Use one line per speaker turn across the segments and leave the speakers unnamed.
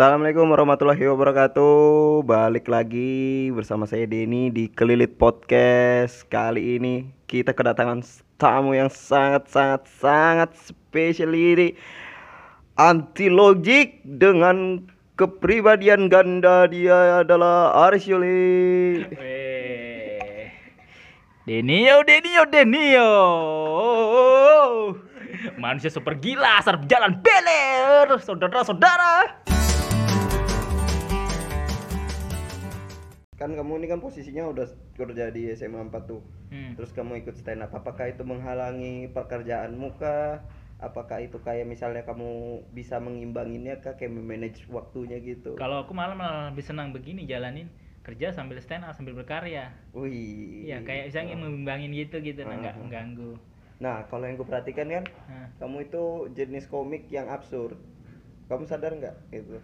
Assalamualaikum warahmatullahi wabarakatuh. Balik lagi bersama saya Denny di Kelilit Podcast. Kali ini kita kedatangan tamu yang sangat sangat sangat spesial ini. Anti logik dengan kepribadian ganda dia adalah Aris Yuli.
Weh. Denio, Denio, Denio. Manusia super gila, asal jalan beler, saudara-saudara.
Kan kamu ini kan posisinya udah kerja di SMA 4 tuh.
Hmm.
Terus kamu ikut stand up. Apakah itu menghalangi pekerjaanmu kah? Apakah itu kayak misalnya kamu bisa mengimbanginnya kah kayak manage waktunya gitu?
Kalau aku malah malah lebih senang begini jalanin kerja sambil stand up sambil berkarya.
Wih.
Iya, kayak misalnya membimbangin gitu gitu, nah nggak mengganggu.
Nah, kalau yang gue perhatikan kan,
Nah,
kamu itu jenis komik yang absurd. Kamu sadar nggak itu?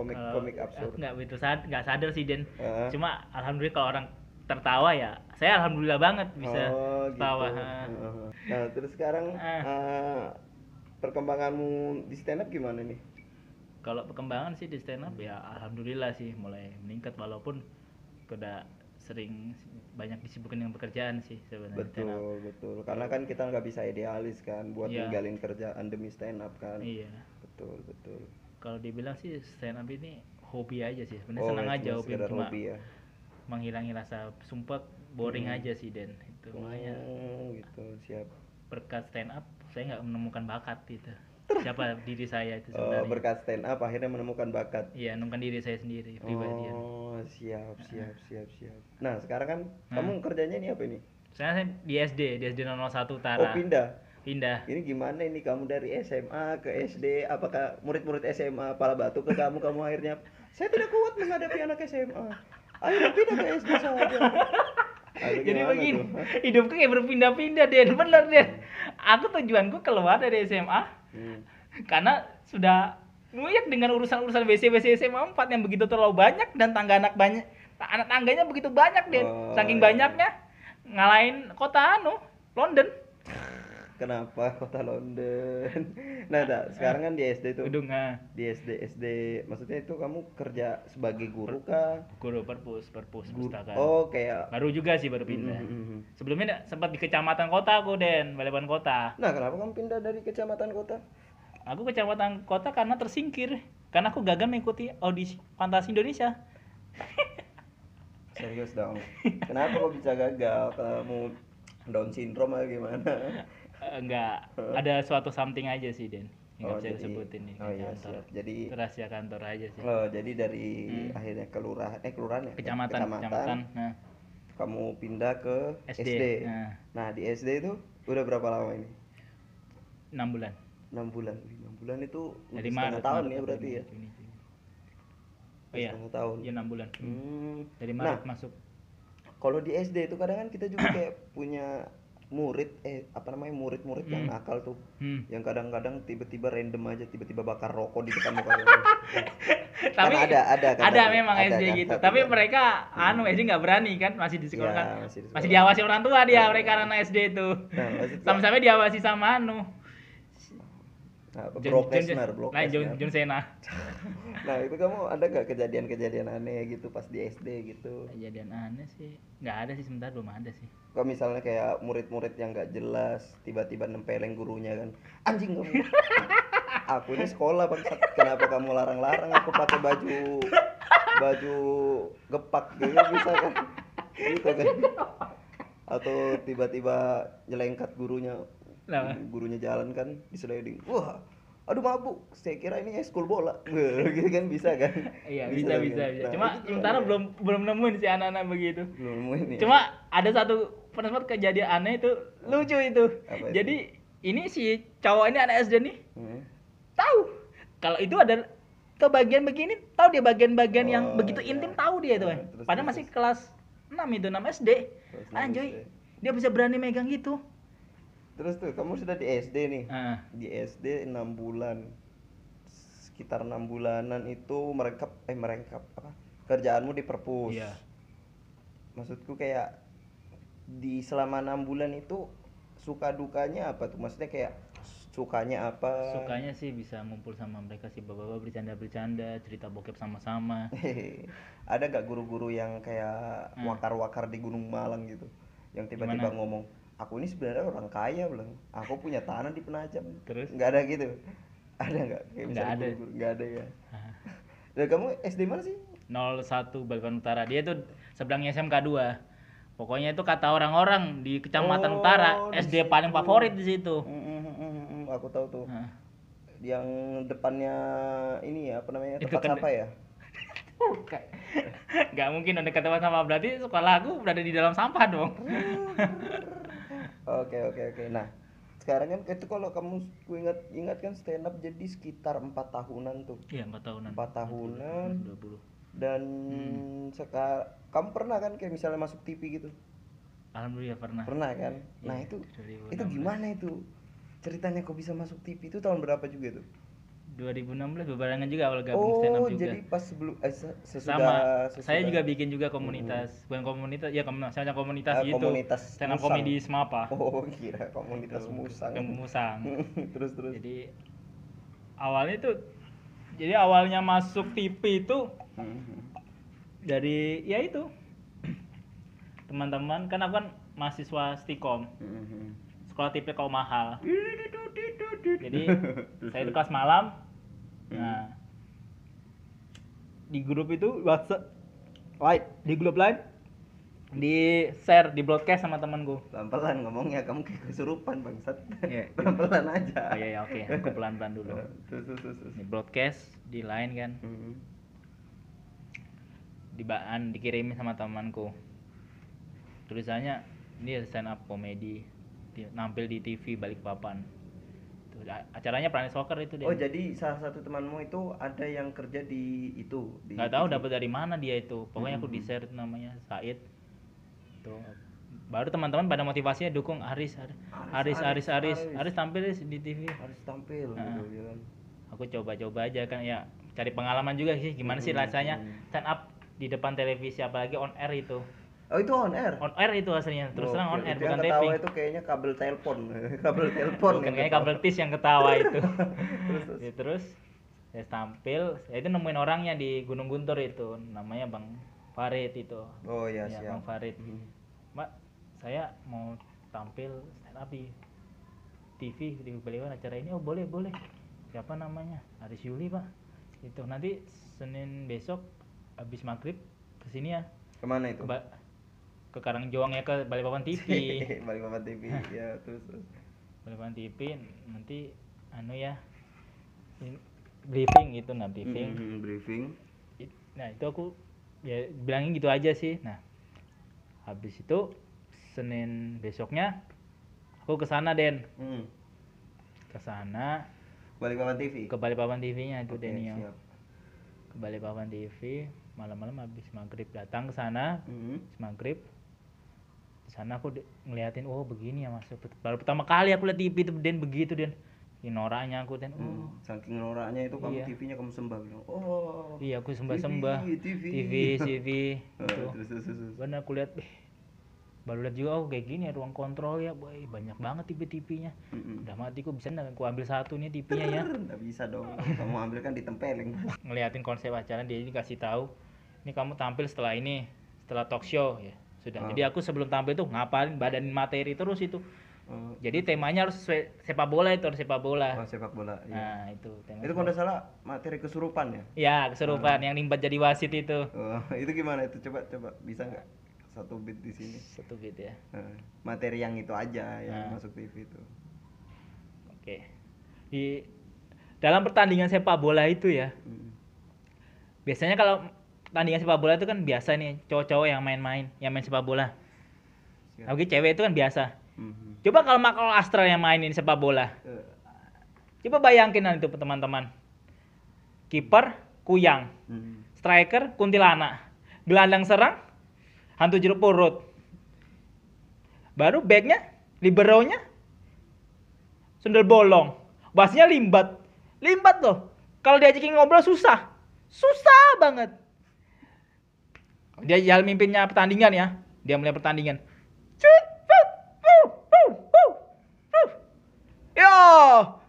Komik
kalau
komik absurd.
nggak begitu sad, nggak sadar sih Den.
Heeh.
Cuma alhamdulillah kalau orang tertawa ya, saya alhamdulillah banget bisa
Oh,
tertawa.
gitu. Heeh. Nah, terus sekarang
Ah.
eh, perkembanganmu di stand up gimana nih?
Kalau perkembangan sih di stand up ya alhamdulillah sih mulai meningkat walaupun udah sering banyak disibukin dengan pekerjaan sih sebenarnya.
Betul, betul. Karena kan kita nggak bisa idealis kan buat
Iya.
ninggalin kerjaan demi stand up kan.
Iya.
Betul, betul.
Kalau dibilang sih stand up ini hobi aja sih. Sebenarnya
Oh,
senang aja hobi cuma
hobi ya.
menghilangi rasa sumpah boring
Hmm.
aja sih Den. Itu makanya
Oh, gitu, siap.
berkat stand up saya nggak menemukan bakat gitu. Siapa diri saya itu
Eh,
sebenarnya.
berkat stand up akhirnya menemukan bakat.
Iya, menemukan diri saya sendiri pribadi.
Oh, siap, siap, siap, siap. Nah, sekarang kan
Nah.
kamu kerjanya ini apa ini?
Saya saya di SD, di SD 001
Oh,
Utara.
pindah.
Pindah.
Ini gimana ini kamu dari SMA ke SD? Apakah murid-murid SMA pala batu ke kamu kamu akhirnya saya tidak kuat menghadapi anak SMA. Akhirnya pindah ke SD saja. Aduh,
Jadi begini,
tuh?
Hidupku kayak berpindah-pindah Den, bener Den. Aku tujuanku keluar dari SMA
Hmm.
karena sudah nguyek dengan urusan-urusan WC WC SMA 4 yang begitu terlalu banyak dan tangga anak banyak anak tangganya begitu banyak Den.
Oh,
Saking
iya.
banyaknya ngalahin kota anu London.
Kenapa kota London? Nah, tak, sekarang kan di SD tuh.
Gedung ah,
Di SD SD maksudnya itu kamu kerja sebagai guru kah?
guru perpus perpus
Guru-
pustaka.
Oh, kayak
Baru juga sih baru pindah.
Mm, mm, mm.
Sebelumnya sempat di kecamatan kota aku Den, Balapan kota.
Nah, kenapa kamu pindah dari kecamatan kota?
Aku kecamatan kota karena tersingkir. Karena aku gagal mengikuti audisi fantasi Indonesia.
Serius dong. Kenapa kok bisa gagal? Kamu Down syndrome atau gimana?
Eh, enggak, ada suatu something aja sih Den. Nggak bisa
jadi-
disebutin nih
Oh iya,
kantor.
siap. Jadi
rahasia kantor aja sih.
oh, jadi dari
Hmm.
akhirnya kelurahan eh kelurahan ya?
Kecamatan, kecamatan. Nah,
Kamu pindah ke
SD.
SD.
Nah,
Nah, di SD itu udah berapa lama ini?
6 bulan.
6 bulan. 6 bulan itu
Dari Maret,
tahun
Maret,
ya berarti ya?
Juni, Juli. Oh iya,
Setengah tahun.
iya 6 bulan.
Hmm.
Dari
Nah,
Maret masuk.
kalau di SD itu kadang kan kita juga kayak punya murid eh apa namanya murid-murid yang
Hmm.
nakal tuh
Hmm.
yang kadang-kadang tiba-tiba random aja tiba-tiba bakar rokok di depan muka lu.
Tapi
ada ada kan
ada memang
ada
SD
kan,
gitu.
tapi kan-
mereka anu SD nggak berani kan, masih di sekolah
Iya,
kan.
masih di
Masih
sekolah.
diawasi orang tua dia mereka anak SD itu.
Nah,
Sama-sama diawasi sama anu.
Nah,
John-
Brock Lesnar, Brock
Nah, John. John Cena.
Nah, itu kamu ada gak kejadian-kejadian aneh gitu pas di SD gitu?
Kejadian aneh sih nggak ada sih sebentar belum ada sih.
Kalau misalnya kayak murid-murid yang gak jelas tiba-tiba nempeleng gurunya kan, anjing kamu. aku ini sekolah bangsat, kenapa kamu larang-larang aku pakai baju baju gepak gitu bisa kan? Gitu kan? Atau tiba-tiba nyelengkat gurunya,
Lah,
gurunya jalan kan di sliding, wah aduh mabuk saya kira ini ekskul bola gitu kan bisa kan
iya bisa
kan?
bisa bisa.
Nah,
Cuma sementara
ada.
belum belum nemuin si anak-anak begitu.
belum nemuin ya
Cuma ada satu pernah sempat kejadian aneh itu lucu itu.
Apa itu?
Jadi ini si cowok ini anak SD nih
Hmm.
tahu kalau itu ada ke bagian begini tahu dia bagian-bagian yang
Oh,
begitu
iya.
intim tahu dia itu
Nah,
kan.
terus,
Padahal
terus,
masih kelas 6 itu 6 SD. Anjoy. Dia bisa berani megang gitu.
Terus tuh kamu sudah di SD nih.
Ah,
Di SD 6 bulan. Sekitar enam bulanan itu merengkap eh merengkap apa? Kerjaanmu di perpus.
iya.
Maksudku kayak di selama enam bulan itu suka dukanya apa tuh? Maksudnya kayak sukanya apa
sukanya sih bisa ngumpul sama mereka sih bapak-bapak bercanda-bercanda cerita bokep sama-sama
ada gak guru-guru yang kayak wakar-wakar di Gunung Malang gitu yang tiba-tiba ngomong aku ini sebenarnya orang kaya bilang aku punya tanah di Penajam.
Terus?
nggak ada gitu. Ada nggak? Kayak
Nggak ada.
nggak ada ya. Dan kamu SD mana sih?
01 Balikpapan Utara. Dia tuh sebelahnya SMK 2 pokoknya itu kata orang-orang di Kecamatan
Oh,
Utara
di
SD
situ.
paling favorit di situ.
Mm, mm, mm, aku tahu tuh.
Nah,
yang depannya ini ya apa namanya tempat
kan-
sampah ya?
Bukan. nggak mungkin ada kata sama berarti sekolah aku berada di dalam sampah dong
Oke oke oke. Nah sekarang kan itu kalau kamu ingat ingat kan stand up jadi sekitar empat tahunan tuh.
iya empat tahunan
Empat tahunan
20
dan
Hmm.
sekarang kamu pernah kan kayak misalnya masuk TV gitu?
alhamdulillah pernah
Pernah kan? Nah
Iya,
itu
2016.
itu gimana itu ceritanya kok bisa masuk TV itu tahun berapa juga tuh?
2016 berbarengan juga awal gabung stand up
Oh
juga.
jadi pas sebelum eh, se- sesudah
sama.
sesudah-
saya juga bikin juga komunitas. Bukan komunitas ya komunitas saya komunitas
Ah,
gitu.
komunitas
stand up
musang.
komedi semapa.
Oh kira komunitas musang.
yang musang.
Terus terus.
jadi awalnya itu jadi awalnya masuk TV itu
Mhm.
dari ya itu. Teman-teman kan aku kan mahasiswa stikom.
Mhm.
sekolah TV kau mahal. Jadi saya itu kelas malam nah di grup itu WhatsApp lain di grup lain di share di broadcast sama temanku
Pelan-pelan ngomongnya kamu kayak kesurupan bangsat.
Iya.
Pelan-pelan aja.
oh iya ya oke aku pelan-pelan dulu
Terus terus terus.
di broadcast di line kan
Mhm.
di baan dikirimin sama temanku tulisannya ini stand up komedi di- nampil di TV Balikpapan Tuh, a- acaranya Planet Soccer itu dia
Oh jadi salah satu temanmu itu ada yang kerja di itu di
nggak tahu dapat dari mana dia itu pokoknya aku di
Hmm.
share namanya Said tuh baru teman-teman pada motivasinya dukung Aris Aris Aris Aris Aris,
Aris.
Aris tampil di TV
harus tampil
Nah.
gitu kan.
aku coba-coba aja kan ya cari pengalaman juga sih gimana sih
Hmm,
rasanya
hmm.
stand up di depan televisi apalagi on air itu
Oh itu on air.
on air itu aslinya. Terus terang on air
itu
bukan
yang ketawa
taping
itu kayaknya kabel telepon, kabel telepon.
bukan kayaknya kabel tis yang ketawa itu.
Terus, terus.
Ya, terus saya tampil. Saya itu nemuin orangnya di Gunung Guntur itu. Namanya Bang Farid itu.
Oh iya
Ya,
siap.
Bang Farid.
Mhm.
Mbak saya mau tampil stand up di TV di Baliwan acara ini. Oh boleh boleh. Siapa namanya? Aris Yuli pak. Itu. Nanti Senin besok habis maghrib ke sini ya.
Ke mana
itu? Ba- ke Karangjoang ya ke Balikpapan TV
Balik papan TV. ya terus.
Balikpapan TV nanti anu ya in- briefing gitu nah briefing
Mhm, briefing.
Nah itu aku ya bilangin gitu aja sih nah habis itu Senin besoknya aku ke sana Den
Hmm.
ke sana
Balik papan TV.
ke Balikpapan TV-nya itu
Oke,
Denio
siap.
ke Balikpapan TV malam-malam habis maghrib datang ke sana
Mhm.
habis maghrib di sana aku ngeliatin oh begini ya mas baru pertama kali aku lihat TV itu Den begitu Den Ini noraknya aku Den oh
Hmm, Saking noraknya itu kamu
Iya.
TV-nya kamu sembah bilang. Oh.
iya aku sembah-sembah
TV.
TV TV
Eh,
itu
terus terus terus. terus.
benar aku lihat eh, baru lihat juga oh kayak gini ya ruang kontrol ya boy banyak banget TV-TV-nya
Mm-mm.
udah mati kok bisa nggak aku ambil satu nih TV-nya ya
Nggak bisa dong. Kamu ambil kan ditempelin.
ngeliatin konsep acara dia ini kasih tahu ini kamu tampil setelah ini setelah talk show ya sudah
Ah.
jadi aku sebelum tampil tuh ngapalin badanin materi terus itu
Oh,
jadi temanya harus sesuai sepak bola itu harus sepak bola
oh, sepak bola. Iya.
nah itu tema
Itu kalau salah materi kesurupan ya.
ya keserupan yang nimbat jadi wasit itu
Oh, itu gimana itu? Coba coba bisa nggak satu bit di sini?
satu bit ya
Eh, materi yang itu aja yang
Nah.
masuk TV itu.
oke di dalam pertandingan sepak bola itu ya
Mm.
biasanya kalau pertandingan sepak bola itu kan biasa nih cowok-cowok yang main-main yang main sepak bola. Oke cewek itu kan biasa.
Mhm.
coba kalau Makro Astral yang mainin sepak bola.
Eh,
coba bayangin nanti teman-teman. Kiper kuyang.
Mhm.
striker kuntilanak. Gelandang serang hantu jeruk purut. Baru backnya liberonya sundel bolong. Basnya limbat. Limbat loh. Kalau diajakin ngobrol susah. Susah banget dia jalan mimpinnya pertandingan ya. Dia mulai pertandingan. Yo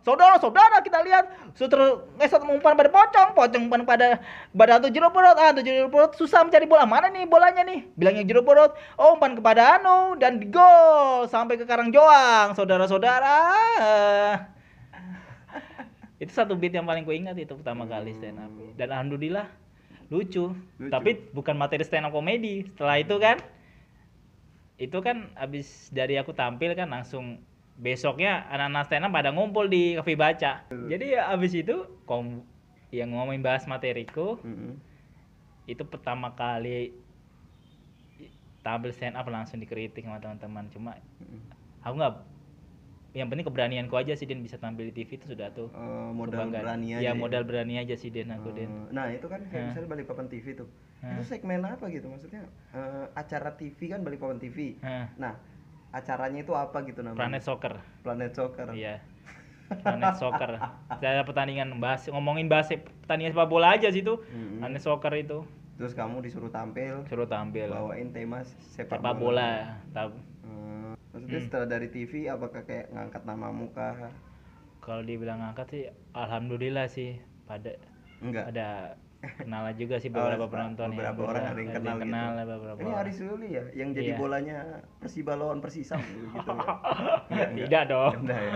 saudara-saudara kita lihat suter ngesot umpan pada pocong, pocong umpan pada pada tuh jeruk perut, ah tuh jeruk perut susah mencari bola. Mana nih bolanya nih, bilangnya jeruk perut, oh umpan kepada Anu dan gol sampai ke Karangjoang, saudara-saudara. itu satu beat yang paling ku ingat itu pertama kali stand up. Dan alhamdulillah lucu.
Lucu.
tapi bukan materi stand up komedi setelah itu kan itu kan abis dari aku tampil kan langsung besoknya anak-anak stand up pada ngumpul di kafe baca jadi ya abis itu kom yang ngomongin bahas materiku
Mm-mm.
itu pertama kali tampil stand up langsung dikritik sama teman-teman cuma
Mm-mm.
aku nggak yang penting keberanianku aja sih Den bisa tampil di TV itu sudah tuh
Eh, modal
kebanggaan.
berani aja
ya
ya?
modal berani aja sih Den aku Den
Eh, Nah itu kan kayak
Hah.
misalnya Balikpapan TV tuh.
Hah.
Itu segmen apa gitu maksudnya? eh, acara TV kan Balikpapan TV.
Hah.
Nah acaranya itu apa gitu namanya?
Planet Soccer
Planet Soccer.
Iya. Planet Soccer. Saya pertandingan bahas ngomongin bahas pertandingan sepak bola aja sih itu.
Mm-mm.
Planet Soccer itu
Terus kamu disuruh tampil,
suruh tampil
bawain tema sepak,
sepak bola. Tab-
Eh,
Hmm.
setelah dari TV apakah kayak ngangkat namamu kah?
Kalau dibilang ngangkat sih alhamdulillah sih pada
Enggak.
ada kenalan juga sih
Oh,
beberapa
Pak,
penonton ya.
beberapa orang ada yang kenal gitu.
kenal lah beberapa
Ini. Aris Luli ya, yang jadi
Iya.
bolanya Persiba lawan Persisam gitu. gitu ya. Enggak,
Tidak dong.
Enggak ya.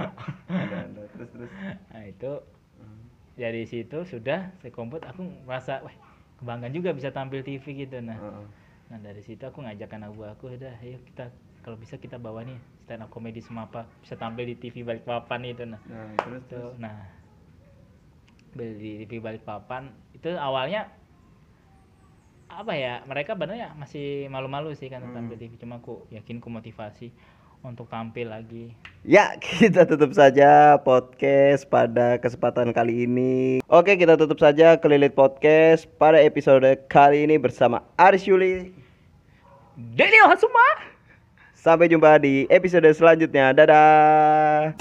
Enggak, enggak. Terus terus.
Nah, itu
Hmm.
dari situ sudah saya kompet aku merasa wah kebanggaan juga bisa tampil TV gitu nah.
Heeh.
Nah dari situ aku ngajak anak buah aku udah ayo kita kalau bisa kita bawa nih stand up komedi semapa bisa tampil di TV Balikpapan itu nah
Nah, terus
itu
terus.
nah beli di TV Balikpapan itu awalnya apa ya mereka benernya masih malu-malu sih kan
Hmm.
tampil TV cuma aku yakin ku motivasi untuk tampil lagi
Ya, kita tutup saja podcast pada kesempatan kali ini. Oke, kita tutup saja Kelilit Podcast pada episode kali ini bersama Aris Yuli.
Denny semua
Sampai jumpa di episode selanjutnya. Dadah.